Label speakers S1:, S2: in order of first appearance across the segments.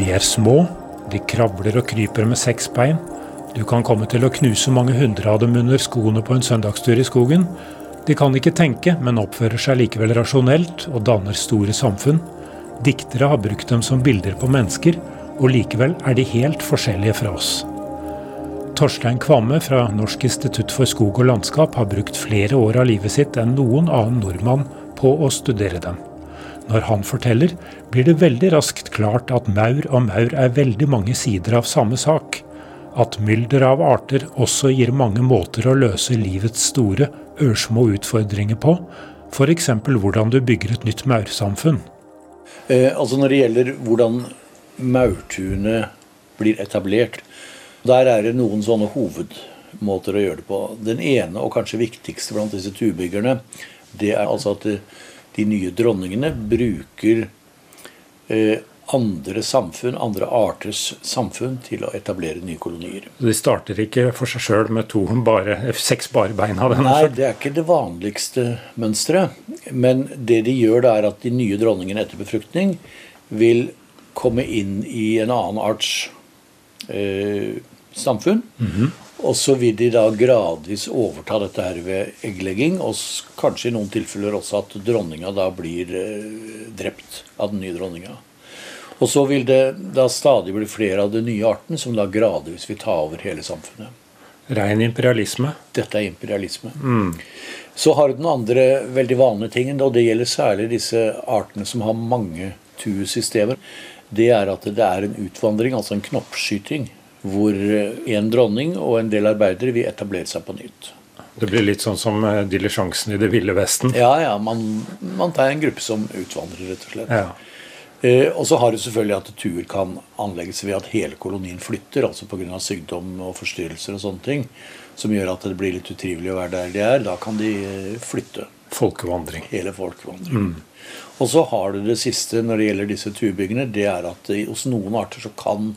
S1: De er små, de kravler og kryper med seks bein. Du kan komme til å knuse mange hundre av dem under skoene på en søndagstur i skogen. De kan ikke tenke, men oppfører seg likevel rasjonelt og danner store samfunn. Diktere har brukt dem som bilder på mennesker, og likevel er de helt forskjellige fra oss. Torstein Kvamme fra Norsk institutt for skog og landskap har brukt flere år av livet sitt enn noen annen nordmann på å studere dem. Når han forteller, blir det veldig raskt klart at maur og maur er veldig mange sider av samme sak. At mylder av arter også gir mange måter å løse livets store, ørsmå utfordringer på. F.eks. hvordan du bygger et nytt maursamfunn.
S2: Eh, altså Når det gjelder hvordan maurtunet blir etablert, der er det noen sånne hovedmåter å gjøre det på. Den ene og kanskje viktigste blant disse tubyggerne, det er altså at de nye dronningene bruker eh, andre samfunn, andre arters samfunn, til å etablere nye kolonier.
S1: De starter ikke for seg sjøl med to bare, seks bare beina?
S2: Nei, det er ikke det vanligste mønsteret. Men det de gjør, det er at de nye dronningene etter befruktning vil komme inn i en annen arts eh, samfunn. Mm -hmm. Og så vil de da gradvis overta dette her ved egglegging, og kanskje i noen tilfeller også at dronninga da blir eh, drept av den nye dronninga. Og så vil det da stadig bli flere av de nye artene som da gradvis vil ta over hele samfunnet.
S1: Rein imperialisme?
S2: Dette er imperialisme. Mm. Så har du den andre veldig vanlige tingen, og det gjelder særlig disse artene som har mange tuesystemer. Det er at det er en utvandring, altså en knoppskyting hvor en dronning og en del arbeidere vil etablere seg på nytt.
S1: Det blir litt sånn som eh, i Det ville vesten?
S2: Ja, ja. Man, man, tar en gruppe som utvandrer, rett og slett. Ja. Eh, og så har du selvfølgelig at tur kan anlegges ved at hele kolonien flytter, altså pga. sykdom og forstyrrelser og sånne ting, som gjør at det blir litt utrivelig å være der de er. Da kan de eh, flytte.
S1: Folkevandring.
S2: Hele folkevandring. Mm. Og så har du det siste når det gjelder disse turbyggene, det er at hos noen arter så kan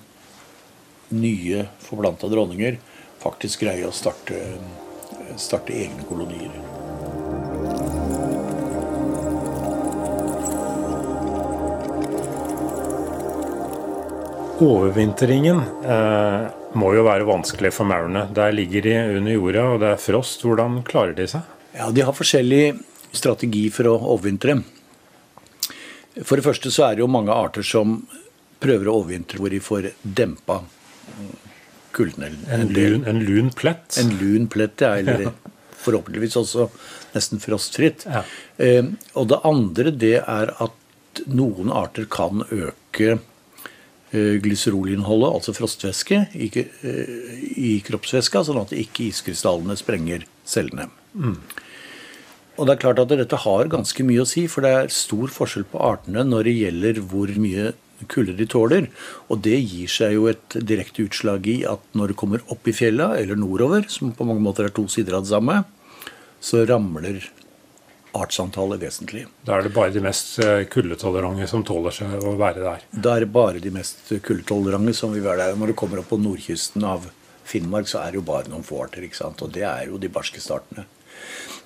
S2: nye forplanta dronninger faktisk greie å starte, starte egne kolonier.
S1: Overvintringen eh, må jo være vanskelig for maurene. Der ligger de under jorda, og det er frost. Hvordan klarer de seg?
S2: Ja, De har forskjellig strategi for å overvintre. For det første så er det jo mange arter som prøver å overvintre hvor de får dempa kulden.
S1: En, en, lun, en lun plett?
S2: En lun plett, ja. Eller forhåpentligvis også nesten frostfritt. Ja. Eh, og det andre det er at noen arter kan øke eh, glyserolinnholdet, altså frostvæske, i, eh, i kroppsvæska, sånn at ikke iskrystallene sprenger cellene. Mm. Og det er klart at Dette har ganske mye å si, for det er stor forskjell på artene når det gjelder hvor mye kulde de tåler. Og det gir seg jo et direkte utslag i at når det kommer opp i fjella, eller nordover, som på mange måter er to sider av det samme, så ramler artsantallet vesentlig.
S1: Da er det bare de mest eh, kuldetolerante som tåler seg å være der?
S2: Da er det bare de mest kuldetolerante som vil være der. Når det kommer opp på nordkysten av Finnmark, så er det jo bare noen få arter. ikke sant? Og det er jo de barske startene.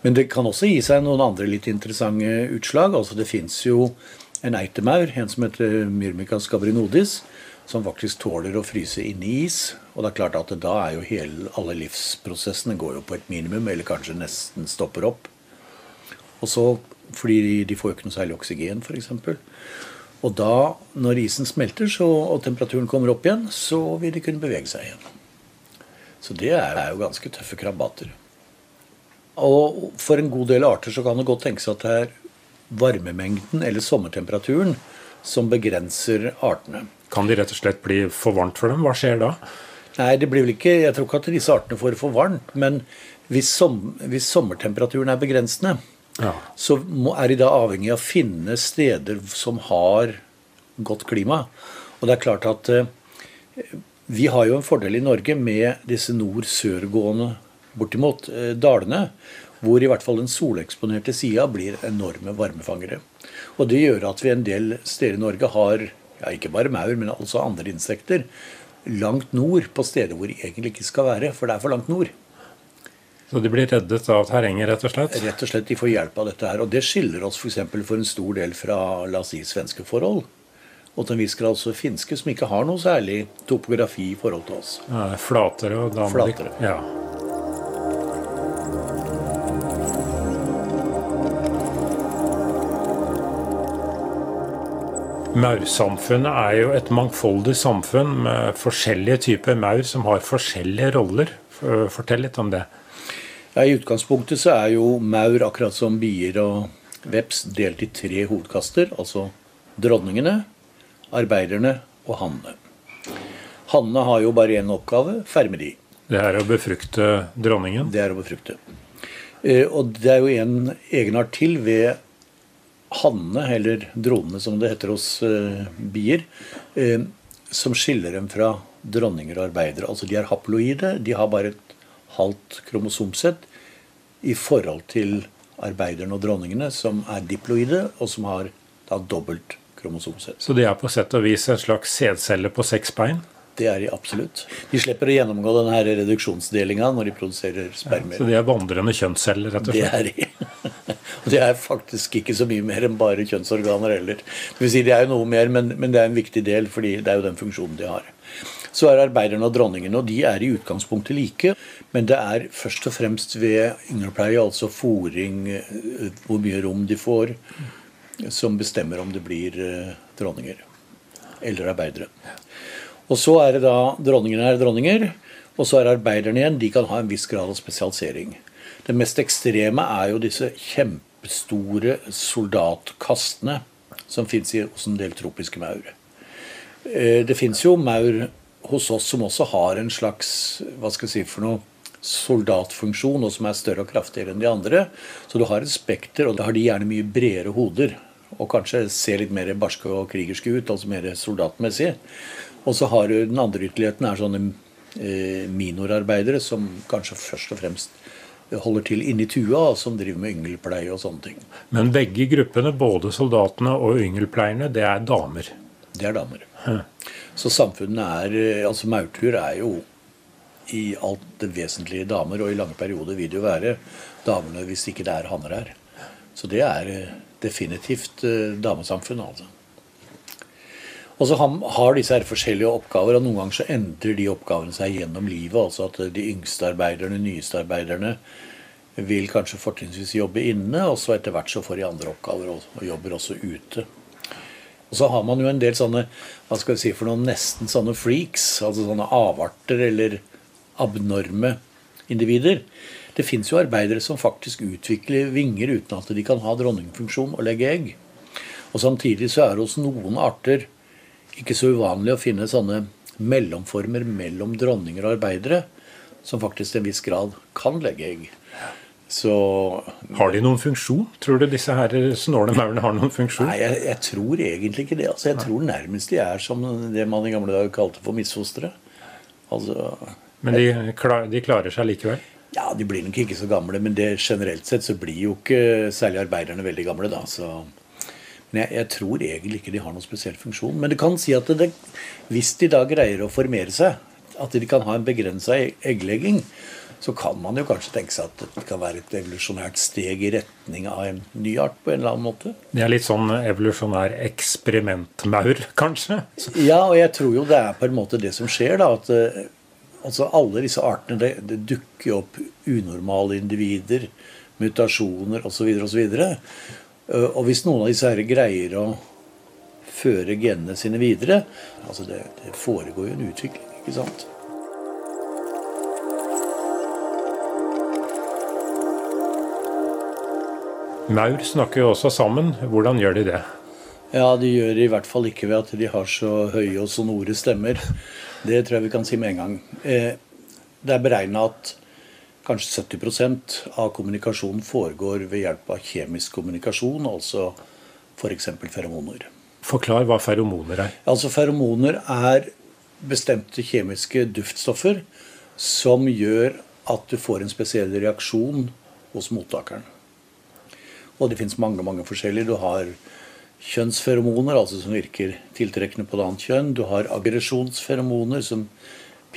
S2: Men det kan også gi seg noen andre litt interessante utslag. Altså Det fins jo en eitemaur, en som heter Myrmicas gabrinodis, som faktisk tåler å fryse inne i is. Og det er klart at da er jo hele, alle livsprosessene går jo på et minimum, eller kanskje nesten stopper opp. Og så fordi de får jo ikke noe særlig oksygen, f.eks. Og da, når isen smelter så, og temperaturen kommer opp igjen, så vil de kunne bevege seg igjen. Så det er jo ganske tøffe krabbater. Og for en god del arter så kan det godt tenkes at det er varmemengden eller sommertemperaturen som begrenser artene.
S1: Kan de rett og slett bli for varmt for dem? Hva skjer da?
S2: Nei, det blir vel ikke, Jeg tror ikke at disse artene får for varmt. Men hvis, som, hvis sommertemperaturen er begrensende, ja. så må, er de da avhengig av å finne steder som har godt klima. Og det er klart at eh, vi har jo en fordel i Norge med disse nord-sør-gående bortimot eh, dalene hvor i hvert fall den soleksponerte sida blir enorme varmefangere. Og Det gjør at vi en del steder i Norge har ja, ikke bare maur, men også andre insekter langt nord på steder hvor de egentlig ikke skal være, for det er for langt nord.
S1: Så de blir reddet av terrenget, rett og slett?
S2: Rett og slett, De får hjelp av dette her. Og det skiller oss f.eks. For, for en stor del fra la oss si, svenske forhold. Og til en viss grad også finske, som ikke har noe særlig topografi i forhold til oss.
S1: Ja, flatere og damer.
S2: Flatere.
S1: Ja. Maursamfunnet er jo et mangfoldig samfunn med forskjellige typer maur som har forskjellige roller. Fortell litt om det.
S2: Ja, I utgangspunktet så er jo maur, akkurat som bier og veps, delt i tre hovedkaster. Altså dronningene, arbeiderne og hannene. Hannene har jo bare én oppgave ferme de.
S1: Det er å befrukte dronningen?
S2: Det er å befrukte. Eh, og det er jo en egenart til ved hannene, eller dronene som det heter hos uh, bier, uh, som skiller dem fra dronninger og arbeidere. Altså de er haploide, de har bare et halvt kromosomsett i forhold til arbeiderne og dronningene, som er diploide, og som har da dobbelt kromosomsett.
S1: Så de er på sett og vis en slags sædcelle på seks bein?
S2: Det er de absolutt. De slipper å gjennomgå denne reduksjonsdelinga når de produserer spermer.
S1: Ja, så de er vandrende kjønnsceller, rett og
S2: slett? Det er de. Og det er faktisk ikke så mye mer enn bare kjønnsorganer heller. Det vil si, det er jo noe mer, men, men det er en viktig del, fordi det er jo den funksjonen de har. Så er arbeiderne og dronningene, og de er i utgangspunktet like. Men det er først og fremst ved ynglepleie, altså fòring, eh, hvor mye rom de får, som bestemmer om det blir eh, dronninger eller arbeidere. Og så er det da dronningene er dronninger, og så er arbeiderne igjen. De kan ha en viss grad av spesialisering. Det mest ekstreme er jo disse kjempestore soldatkastene som fins hos en del tropiske maur. Eh, det fins jo maur hos oss som også har en slags hva skal jeg si for noe, soldatfunksjon, og som er større og kraftigere enn de andre. Så du har et spekter, og da har de gjerne mye bredere hoder. Og kanskje ser litt mer barske og krigerske ut, altså mer soldatmessig. Og så har du den andre ytterligheten er sånne eh, minorarbeidere som kanskje først og fremst holder til inni tua, og som driver med yngelpleie og sånne ting.
S1: Men begge gruppene, både soldatene og yngelpleierne, det er damer?
S2: Det er damer. Så samfunnet er eh, Altså maurtur er jo i alt det vesentlige damer, og i lange perioder vil det jo være damene hvis ikke det er hanner her. Så det er eh, definitivt damesamfunn, altså. Og så har disse her forskjellige oppgaver, og noen ganger så endrer de oppgavene seg gjennom livet. Altså at de yngste arbeiderne, nyeste arbeiderne, vil kanskje fortrinnsvis jobbe inne, og så etter hvert så får de andre oppgaver og, og jobber også ute. Og så har man jo en del sånne hva skal vi si for noen nesten sånne freaks, altså sånne avarter eller abnorme individer. Det fins jo arbeidere som faktisk utvikler vinger uten at de kan ha dronningfunksjon og legge egg. Og Samtidig så er det hos noen arter ikke så uvanlig å finne sånne mellomformer mellom dronninger og arbeidere som faktisk til en viss grad kan legge egg. Så,
S1: har de noen funksjon? Tror du disse her snåle maurene har noen funksjon?
S2: Nei, jeg, jeg, tror egentlig ikke det. Altså, jeg tror nærmest de er som det man i gamle dager kalte for misfostre. Altså,
S1: men de, de, klarer seg likevel?
S2: Ja, de blir nok ikke så gamle. Men det, generelt sett så blir jo ikke særlig arbeiderne veldig gamle. da, så... Men jeg, jeg, tror egentlig ikke de har noen spesiell funksjon. Men det kan si at det, hvis de da greier å formere seg, at de kan ha en begrensa e-, egglegging, så kan man jo kanskje tenke seg at det kan være et evolusjonært steg i retning av en ny art på en eller annen måte.
S1: Det er litt sånn evolusjonær eksperimentmaur, kanskje?
S2: Ja, og jeg tror jo det er på en måte det som skjer. da, at eh, altså Alle disse artene det, det dukker opp unormale individer, mutasjoner osv. osv. Eh, og hvis noen av disse her greier å føre genene sine videre altså det, det foregår jo en utvikling, ikke sant?
S1: Maur snakker jo også sammen. Hvordan gjør de det?
S2: Ja, De gjør det i hvert fall ikke ved at de har så høye og sonore stemmer. Det tror jeg vi kan si med en gang. Eh, det er beregna at Kanskje 70% av kommunikasjonen foregår ved hjelp av kjemisk kommunikasjon, altså f.eks. feromoner.
S1: Forklar hva feromoner er.
S2: Altså Feromoner er bestemte kjemiske duftstoffer som gjør at du får en spesiell reaksjon hos mottakeren. Og det fins mange mange forskjellige. Du har kjønnsferomoner, altså som virker tiltrekkende på det annet kjønn. Du har aggresjonsferomoner, som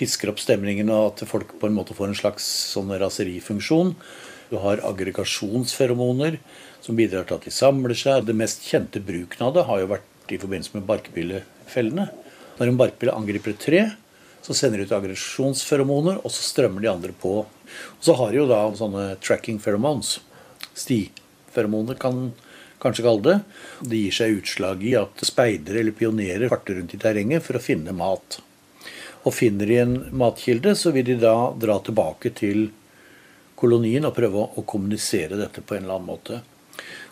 S2: pisker opp stemningen, og at folk på en måte får en slags sånn raserifunksjon. Du har aggregasjonsferomoner som bidrar til at de samler seg. Det mest kjente bruken av det har jo vært i forbindelse med barkbillefellene. Når en barkbille angriper et tre, så sender de ut aggresjonsferomoner, og så strømmer de andre på. Og så har de jo da sånne tracking pheromones. Stiferomoner kan kanskje kalle det. Det gir seg utslag i at speidere eller pionerer farter rundt i terrenget for å finne mat. Og finner de en matkilde, så vil de da dra tilbake til kolonien og prøve å kommunisere dette på en eller annen måte.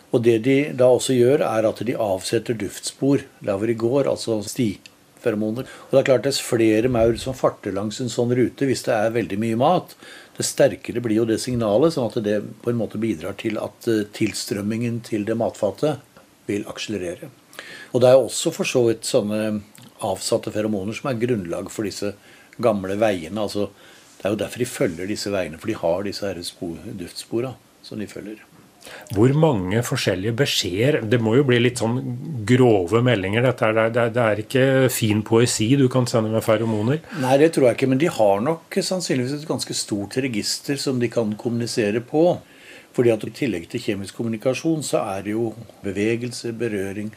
S2: Og det de da også gjør, er at de avsetter duftspor der hvor de går, altså stiferomoner. Og det er klart Dess flere maur som farter langs en sånn rute, hvis det er veldig mye mat, det sterkere blir jo det signalet, sånn at det på en måte bidrar til at eh, tilstrømmingen til det matfatet vil akselerere. Og det er også for så vidt sånne avsatte feromoner som er grunnlag for disse gamle veiene. altså Det er jo derfor de følger disse veiene, for de har disse duftspora som de følger.
S1: Hvor mange forskjellige beskjeder Det må jo bli litt sånn grove meldinger. Dette er, det, er, det er ikke fin poesi du kan sende med feromoner?
S2: Nei, det tror jeg ikke. Men de har nok sannsynligvis et ganske stort register som de kan kommunisere på. Fordi at i tillegg til kjemisk kommunikasjon så er det jo bevegelse, berøring,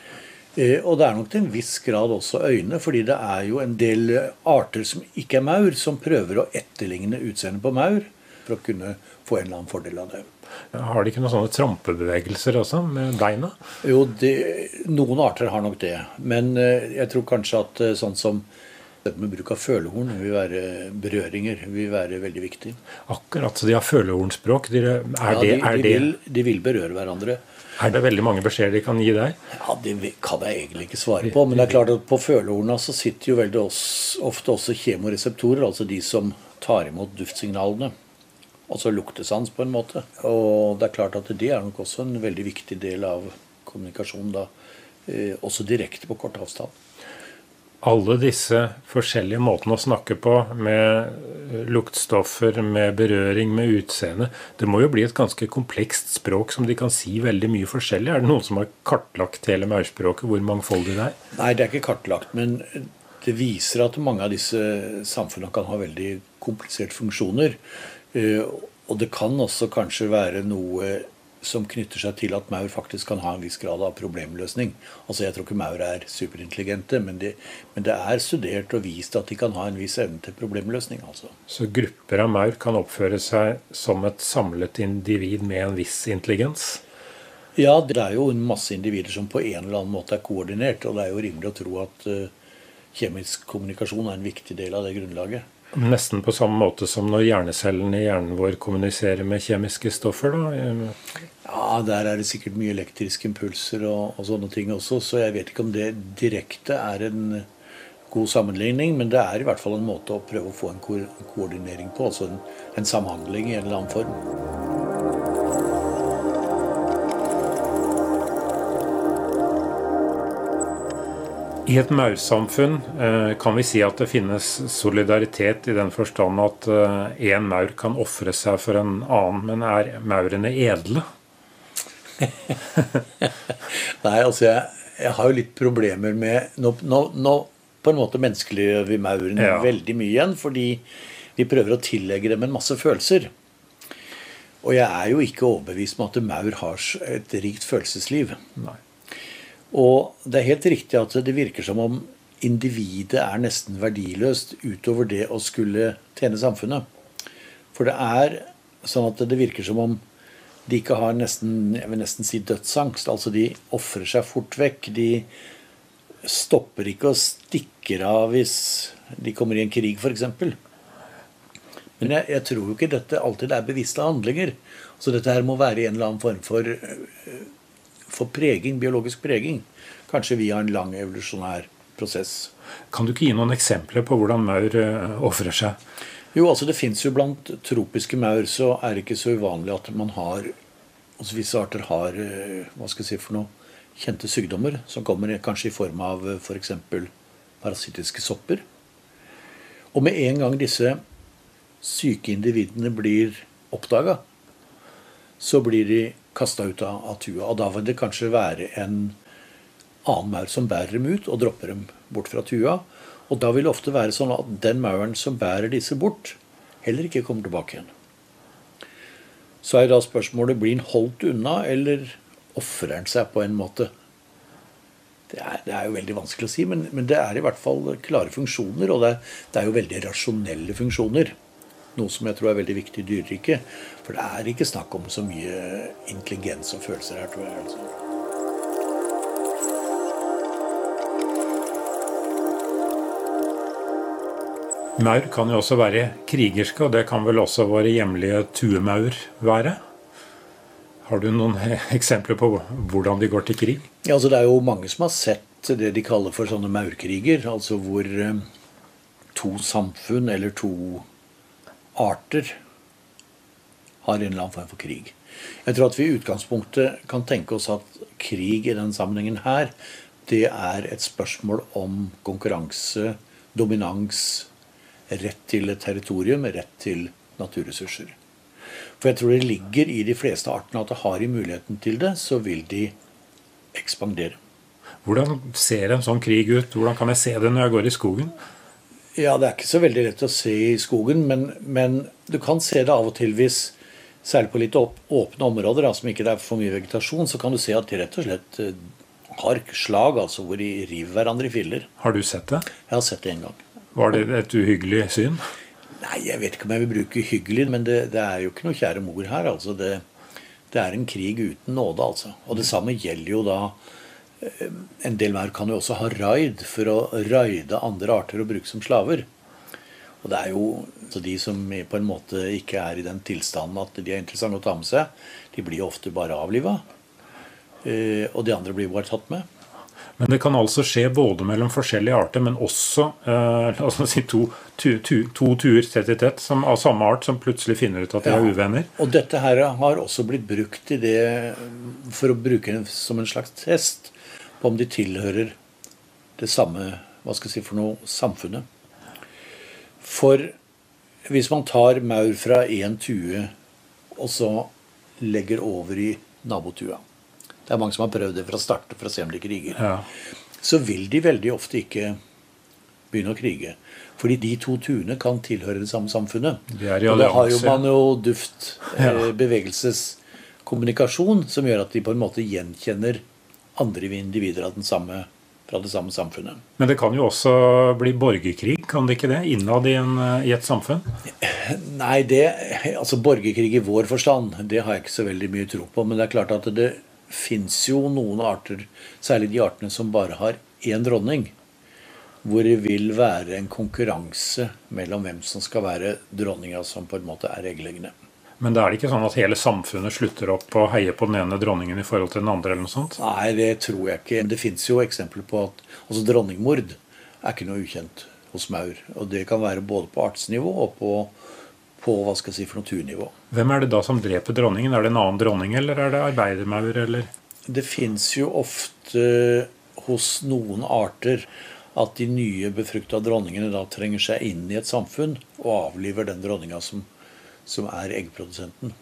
S2: og det er nok til en viss grad også øyne, fordi det er jo en del arter som ikke er maur, som prøver å etterligne utseendet på maur for å kunne få en eller annen fordel av det.
S1: Har de ikke noen sånne trampebevegelser også, med beina?
S2: Jo, de, noen arter har nok det. Men eh, jeg tror kanskje at eh, sånn som dette med bruk av følehorn vil være berøringer vil være veldig viktig.
S1: Akkurat, så de har følehornspråk. Er
S2: ja, de,
S1: det,
S2: er de, vil, de vil berøre hverandre.
S1: Er det veldig mange beskjeder de kan gi deg?
S2: Ja, Det kan jeg egentlig ikke svare på. Men det er klart at på følehorna så sitter jo veldig ofte også kjemoreseptorer, altså de som tar imot duftsignalene. Altså luktesans, på en måte. Og det er klart at det er nok også en veldig viktig del av kommunikasjonen da. Eh, også direkte på kort avstand
S1: alle disse forskjellige måtene å snakke på, med luktstoffer, med berøring, med utseende Det må jo bli et ganske komplekst språk som de kan si veldig mye forskjellig. Er det noen som har kartlagt hele maurspråket, hvor mangfoldig det er?
S2: Nei, det er ikke kartlagt. Men det viser at mange av disse samfunnene kan ha veldig kompliserte funksjoner. Eh, og det kan også kanskje være noe som knytter seg til at maur faktisk kan ha en viss grad av problemløsning. Altså Jeg tror ikke maur er superintelligente, men det, men det, er studert og vist at de kan ha en viss evne til problemløsning. altså.
S1: Så grupper av maur kan oppføre seg som et samlet individ med en viss intelligens?
S2: Ja, det er jo en masse individer som på en eller annen måte er koordinert. Og det er jo rimelig å tro at uh, kjemisk kommunikasjon er en viktig del av det grunnlaget.
S1: Nesten på samme måte som når hjernecellene i hjernen vår kommuniserer med kjemiske stoffer? da?
S2: Ja, der er det sikkert mye elektriske impulser og, og, sånne ting også, så jeg vet ikke om det direkte er en god sammenligning, men det er i hvert fall en måte å prøve å få en, ko koordinering på, altså en, en samhandling i en eller annen form.
S1: I et maursamfunn eh, kan vi si at det finnes solidaritet i den forstand at én eh, maur kan ofre seg for en annen, men er maurene edle?
S2: Nei, altså jeg, jeg, har jo litt problemer med Nå, nå, nå på en måte menneskeliggjør vi maurene ja. veldig mye igjen, fordi vi prøver å tillegge dem en masse følelser. Og jeg er jo ikke overbevist om at maur har et rikt følelsesliv.
S1: Nei.
S2: Og det er helt riktig at det virker som om individet er nesten verdiløst utover det å skulle tjene samfunnet. For det er sånn at det virker som om de ikke har nesten, jeg vil nesten si dødsangst. Altså de ofrer seg fort vekk. De stopper ikke og stikker av hvis de kommer i en krig, f.eks. Men jeg, jeg, tror jo ikke dette alltid er bevisste handlinger. Så dette her må være i en eller annen form for for preging, biologisk preging. Kanskje via en lang evolusjonær prosess.
S1: Kan du ikke gi noen eksempler på hvordan maur eh, ofrer seg?
S2: Jo, altså det fins jo blant tropiske maur, så er det ikke så uvanlig at man har altså Visse arter har eh, hva skal jeg si for noe, kjente sykdommer som kommer kanskje i form av f.eks. For parasittiske sopper. Og med en gang disse syke individene blir oppdaga, så blir de kasta ut av, av tua. Og da vil det kanskje være en annen maur som bærer dem ut og dropper dem bort fra tua. Og da vil det ofte være sånn at den mauren som bærer disse bort, heller ikke kommer tilbake igjen. Så er da spørsmålet blir han holdt unna, eller ofrer han seg på en måte? Det er, det er, jo veldig vanskelig å si, men, men, det er i hvert fall klare funksjoner. Og det det er, jo veldig rasjonelle funksjoner. Noe som jeg tror er veldig viktig i dyreriket. For det er ikke snakk om så mye intelligens og følelser her, tror jeg. altså.
S1: Maur kan jo også være krigerske, og det kan vel også våre hjemlige tuemaur være? Har du noen eksempler på hvordan de går til krig?
S2: Ja, altså Det er jo mange som har sett det de kaller for sånne maurkriger. Altså hvor eh, to samfunn eller to arter har en eller annen form for krig. Jeg tror at vi i utgangspunktet kan tenke oss at krig i denne sammenhengen her, det er et spørsmål om konkurranse, dominans, rett til territorium, rett til naturressurser. For jeg tror det ligger i de fleste artene at det har de muligheten til det, så vil de ekspandere.
S1: Hvordan ser en sånn krig ut? Hvordan kan jeg se det når jeg går i skogen?
S2: Ja, Det er ikke så veldig lett å se i skogen, men, men du kan se det av og til hvis Særlig på litt åpne områder da, som ikke er for mye vegetasjon, så kan du se at de rett og slett eh, har slag, altså hvor de river hverandre i filler.
S1: Har du sett det?
S2: Jeg har sett det en gang.
S1: Var det et uhyggelig syn?
S2: Nei, jeg vet ikke om jeg vil bruke hyggelig, men det, det er jo ikke noe kjære mor her. altså det, det, er en krig uten nåde, altså. Og det samme gjelder jo da En del maur kan jo også ha raid for å raide andre arter og bruke som slaver. Og det er jo så de som på en måte ikke er i den tilstanden at de er interessante å ta med seg, de blir ofte bare avliva. Eh, og de andre blir bare tatt med.
S1: Men det kan altså skje både mellom forskjellige arter, men også eh, altså si to, tu, tu, to tuer tett i tett som, av samme art som plutselig finner ut at de ja. er uvenner.
S2: Og dette her har også blitt brukt i det for å bruke det som en slags test på om de tilhører det samme hva skal jeg si for noe samfunnet. For hvis man tar maur fra én tue og så legger over i nabotua det er mange som har prøvd det fra start for å se om de kriger. Ja. Så vil de veldig ofte ikke begynne å krige. Fordi de to tuene kan tilhøre det samme samfunnet.
S1: De og
S2: da har jo man jo duft, ja. eh, bevegelseskommunikasjon, som gjør at de på en måte gjenkjenner andre individer av den samme fra det samme samfunnet.
S1: Men det kan jo også bli borgerkrig, kan det ikke det? Innad i, en, i et samfunn?
S2: Nei, det, altså borgerkrig i vår forstand, det har jeg ikke så veldig mye tro på. Men det er klart at det, fins jo noen arter, særlig de artene som bare har én dronning, hvor det vil være en konkurranse mellom hvem som skal være dronninga som på en måte er eggleggende.
S1: Men da er det ikke sånn at hele samfunnet slutter opp og heier på den ene dronningen i forhold til den andre? eller noe sånt?
S2: Nei, det tror jeg ikke. Det fins jo eksempler på at altså dronningmord er ikke noe ukjent hos maur. Og det kan være både på artsnivå og på på hva skal jeg si, for naturnivå.
S1: Hvem er det da som dreper dronningen? Er det en annen dronning, eller er det arbeidermaur, eller?
S2: Det fins jo ofte hos noen arter at de nye befrukta dronningene da trenger seg inn i et samfunn og avliver den dronninga som, som er eggprodusenten.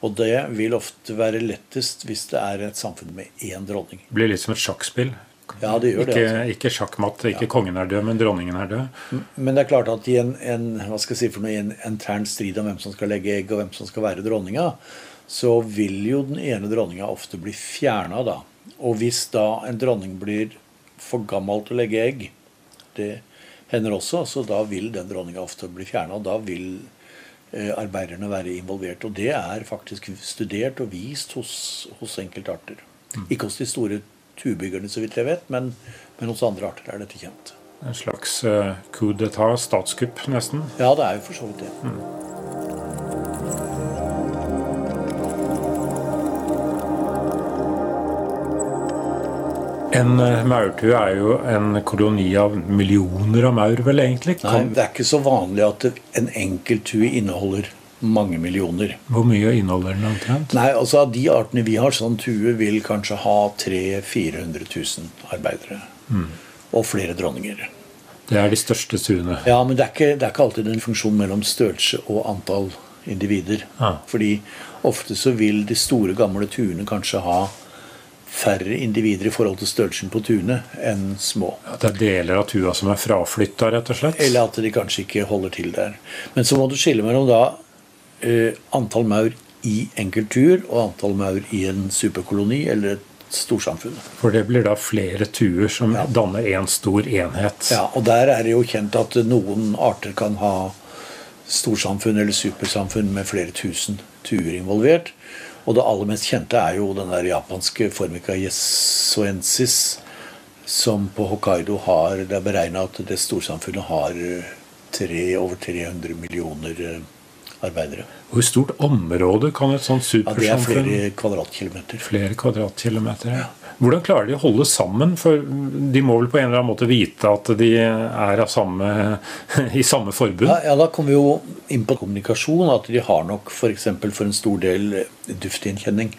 S2: Og det vil ofte være lettest hvis det er et samfunn med én dronning.
S1: Det blir litt som et sjakkspill.
S2: Ja, det gjør
S1: ikke,
S2: det. Altså.
S1: Ikke sjakkmatt. Ikke ja. kongen er død, men dronningen er død.
S2: Men det er klart at i en, en hva skal jeg si for noe, en intern strid om hvem som skal legge egg, og hvem som skal være dronninga, så vil jo den ene dronninga ofte bli fjerna da. Og hvis da en dronning blir for gammel til å legge egg, det hender også, så da vil den dronninga ofte bli fjerna. Da vil arbeiderne være involvert. Og det er faktisk studert og vist hos, hos enkeltarter. Mm. Ikke hos de store tubyggerne, så vidt jeg vet, men, men, hos andre arter er dette kjent.
S1: En slags uh, coup d'etat, statskupp, nesten?
S2: Ja, det er jo for så vidt det. Mm.
S1: En uh, maurtue er jo en koloni av millioner av maur, vel egentlig?
S2: Nei, det er ikke så vanlig at en enkelttue inneholder mange millioner.
S1: Hvor mye inneholder den omtrent?
S2: Nei, altså Av de artene vi har, sånn tue vil kanskje ha 300 400 000 arbeidere. Mm. Og flere dronninger.
S1: Det er de største tuene?
S2: Ja, men det er, ikke, det er ikke alltid en funksjon mellom størrelse og antall individer. Ah. Fordi ofte så vil de store, gamle tuene kanskje ha færre individer i forhold til størrelsen på tunet enn små.
S1: At det er deler av tua som er fraflytta, rett og slett?
S2: Eller at de kanskje ikke holder til der. Men så må du skille mellom da eh, antall maur i enkelttur og antall maur i en superkoloni eller et storsamfunn.
S1: For det blir da flere tuer som
S2: Ja.
S1: danner én stor enhet.
S2: Ja, og der er det jo kjent at noen arter kan ha storsamfunn eller supersamfunn med flere tusen tuer involvert. Og det aller mest kjente er jo den der japanske formica yesuensis, som på Hokkaido har Det er beregna at det storsamfunnet har eh, tre, over 300 millioner eh, arbeidere.
S1: Hvor stort område kan et sånt
S2: Ja, Det er flere kvadratkilometer.
S1: Flere kvadratkilometer. ja. Hvordan klarer de å holde sammen? For de må vel på en eller annen måte vite at de er samme, i samme forbund?
S2: Ja, ja, Da kommer vi jo inn på kommunikasjon. At de har nok f.eks. For, for en stor del duftgjenkjenning.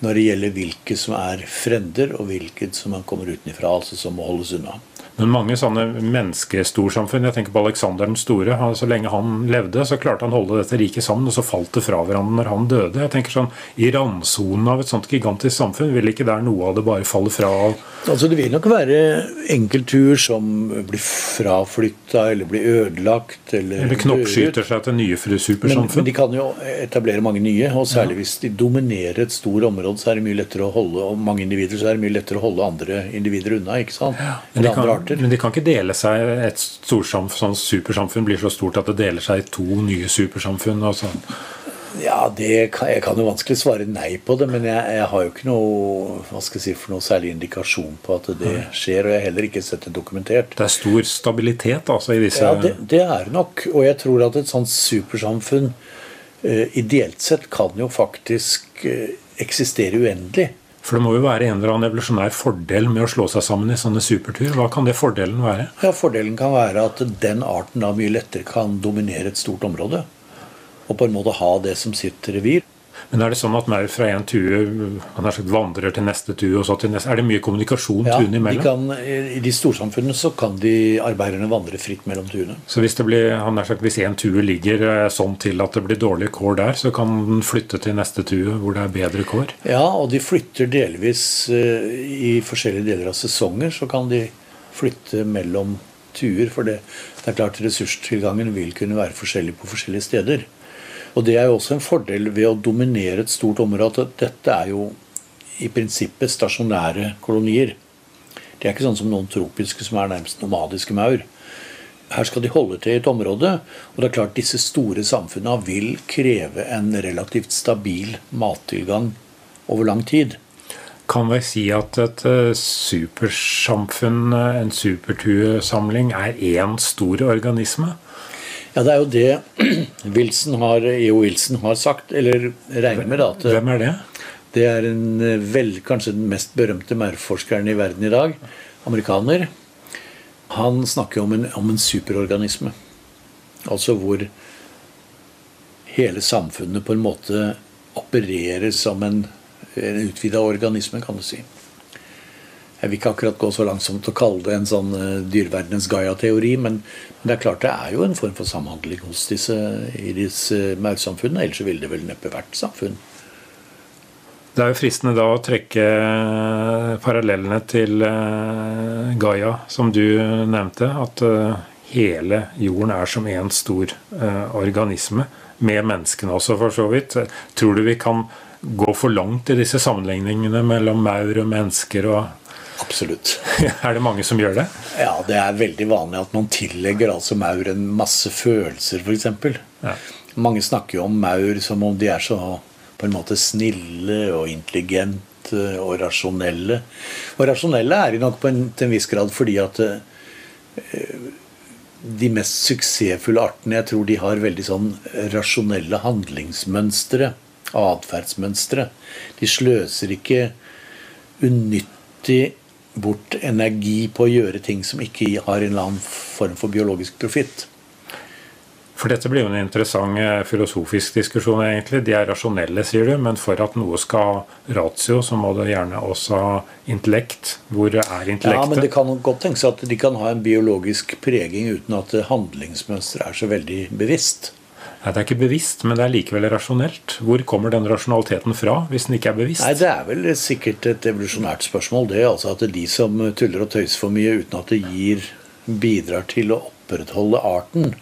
S2: Når det gjelder hvilke som er frender, og hvilke som man kommer utenfra, altså som må holdes unna.
S1: Men mange sånne menneskestorsamfunn Jeg tenker på Aleksander den store. Så lenge han levde, så klarte han å holde dette riket sammen, og så falt det fra hverandre når han døde. Jeg tenker sånn, I randsonen av et sånt gigantisk samfunn, vil ikke der noe av det bare falle fra?
S2: Altså Det vil nok være enkeltur som blir fraflytta eller blir ødelagt. Eller,
S1: Eller knoppskyter seg til nye
S2: Men, men de kan jo etablere mange nye, og særlig hvis de dominerer et stort område, så er det mye lettere å holde og mange individer, så er det mye lettere å holde andre individer unna. ikke sant?
S1: De,
S2: Eller andre
S1: kan,
S2: arter.
S1: men de kan ikke dele seg Et sånn supersamfunn blir så stort at det deler seg i to nye supersamfunn. og sånn.
S2: Ja, det kan, Jeg kan jo vanskelig svare nei på det, men jeg, jeg har jo ikke noe hva skal jeg si, for noe særlig indikasjon på at det skjer. Og jeg har heller ikke sett det dokumentert.
S1: Det er stor stabilitet altså i disse
S2: Ja, det, det er nok. Og jeg tror at et sånt supersamfunn eh, ideelt sett kan jo faktisk eh, eksistere uendelig.
S1: For det må jo være en eller annen evolusjonær fordel med å slå seg sammen i sånne supertur. Hva kan det fordelen være?
S2: Ja, Fordelen kan være at den arten da mye lettere kan dominere et stort område. Og på en måte ha det som sitt revir.
S1: Men er det sånn at maur fra en tue han har sagt, vandrer til neste tue, og så til neste? Er det mye kommunikasjon
S2: Ja,
S1: tuene
S2: de
S1: imellom?
S2: kan, I de storsamfunnene så kan de arbeiderne vandre fritt mellom tuene.
S1: Så hvis det blir, sagt, hvis en tue ligger eh, sånn til at det blir dårlige kår der, så kan den flytte til neste tue hvor det er bedre kår?
S2: Ja, og de flytter delvis eh, i forskjellige deler av sesonger. Så kan de flytte mellom tuer. For det, det er klart ressurstilgangen vil kunne være forskjellig på forskjellige steder. Og det er jo også en fordel ved å dominere et stort område dette er jo i prinsippet stasjonære kolonier. De er ikke sånn som noen tropiske som er nærmest nomadiske maur. Her skal de holde til i et område, og det er klart disse store samfunnene vil kreve en relativt stabil mattilgang over lang tid.
S1: Kan vi si at et eh, supersamfunn, eh, en supertuesamling, er én stor organisme?
S2: Ja, det er jo det Wilson har, E.O. Wilson har sagt, eller regner med at
S1: Hvem er det?
S2: det er en eh, vel, kanskje den mest berømte maurforskeren i verden i dag, amerikaner. Han snakker om en, om en superorganisme. Altså hvor hele samfunnet på en måte opererer som en, en utvida organisme, kan du si. Jeg vil ikke akkurat gå så langsomt å kalle det en sånn uh, dyreverdenens Gaia-teori, men, det er klart det er jo en form for samhandling hos disse, i disse maursamfunnene. Ellers ville det vel neppe vært samfunn.
S1: Det er jo fristende da å trekke eh, parallellene til eh, Gaia, som du nevnte. At eh, hele jorden er som én stor eh, organisme, med menneskene også, for så vidt. Tror du vi kan gå for langt i disse sammenligningene mellom maur og mennesker? og
S2: Absolutt.
S1: Er det mange som gjør det?
S2: Ja, det er veldig vanlig at man tillegger altså maur en masse følelser, f.eks.
S1: Ja.
S2: Mange snakker jo om maur som om de er så på en måte snille og intelligente og rasjonelle. Og rasjonelle er de nok på en, til en viss grad fordi at eh, de mest suksessfulle artene jeg tror de har veldig sånn rasjonelle handlingsmønstre, atferdsmønstre. De sløser ikke unyttig bort energi på å gjøre ting som ikke har en eller annen form for biologisk profitt.
S1: For dette blir jo en interessant eh, filosofisk diskusjon, egentlig. De er rasjonelle, sier du, men for at noe skal ha ratio, så må det gjerne også ha intellekt. Hvor er intellektet?
S2: Ja, men det kan godt tenkes at de kan ha en biologisk preging uten at handlingsmønsteret er så veldig bevisst.
S1: Nei, det er ikke bevisst, men det er likevel rasjonelt. Hvor kommer den rasjonaliteten fra, hvis den ikke er bevisst?
S2: Nei, Det er vel sikkert et evolusjonært spørsmål, det. altså At er de som tuller og tøyser for mye uten at det gir, bidrar til å opprettholde arten,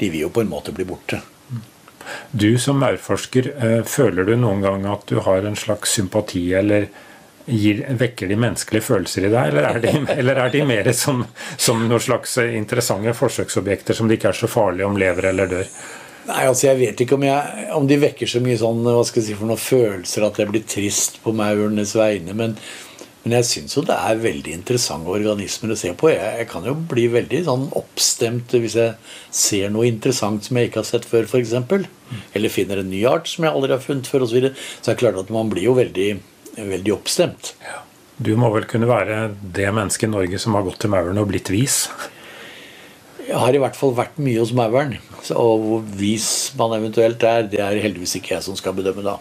S2: de vil jo på en måte bli borte.
S1: Du som maurforsker, eh, føler du noen gang at du har en slags sympati, eller gir, vekker de menneskelige følelser i deg, eller er de, eller er de mer som, som noen slags interessante forsøksobjekter som det ikke er så farlig om lever eller dør?
S2: Nei, altså Jeg vet ikke om, jeg, om de vekker så mye sånn, hva skal jeg si, for noen følelser at jeg blir trist på maurenes vegne. Men, men jeg syns jo det er veldig interessante organismer å se på. Jeg, jeg, kan jo bli veldig sånn oppstemt hvis jeg ser noe interessant som jeg ikke har sett før, f.eks. Eller finner en ny art som jeg aldri har funnet før osv. Så, videre. så det klart at man blir jo veldig, veldig oppstemt. Ja.
S1: Du må vel kunne være det mennesket i Norge som har gått til maurene og blitt vis?
S2: Jeg har i hvert fall vært mye hos mauren. Og hvor vis man eventuelt er, det er heldigvis ikke jeg som skal bedømme da.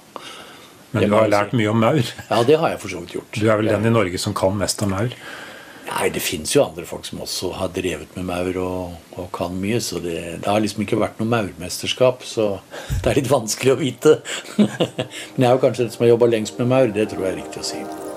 S1: Men du har lært mye om maur?
S2: Ja, det har jeg for så vidt gjort.
S1: Du er vel den i Norge som kan mest om maur?
S2: Nei, det fins jo andre folk som også har drevet med maur og, og kan mye. Så det, det, har liksom ikke vært noe maurmesterskap, så det er litt vanskelig å vite. Men jeg er jo kanskje den som har jobba lengst med maur. Det tror jeg er riktig å si.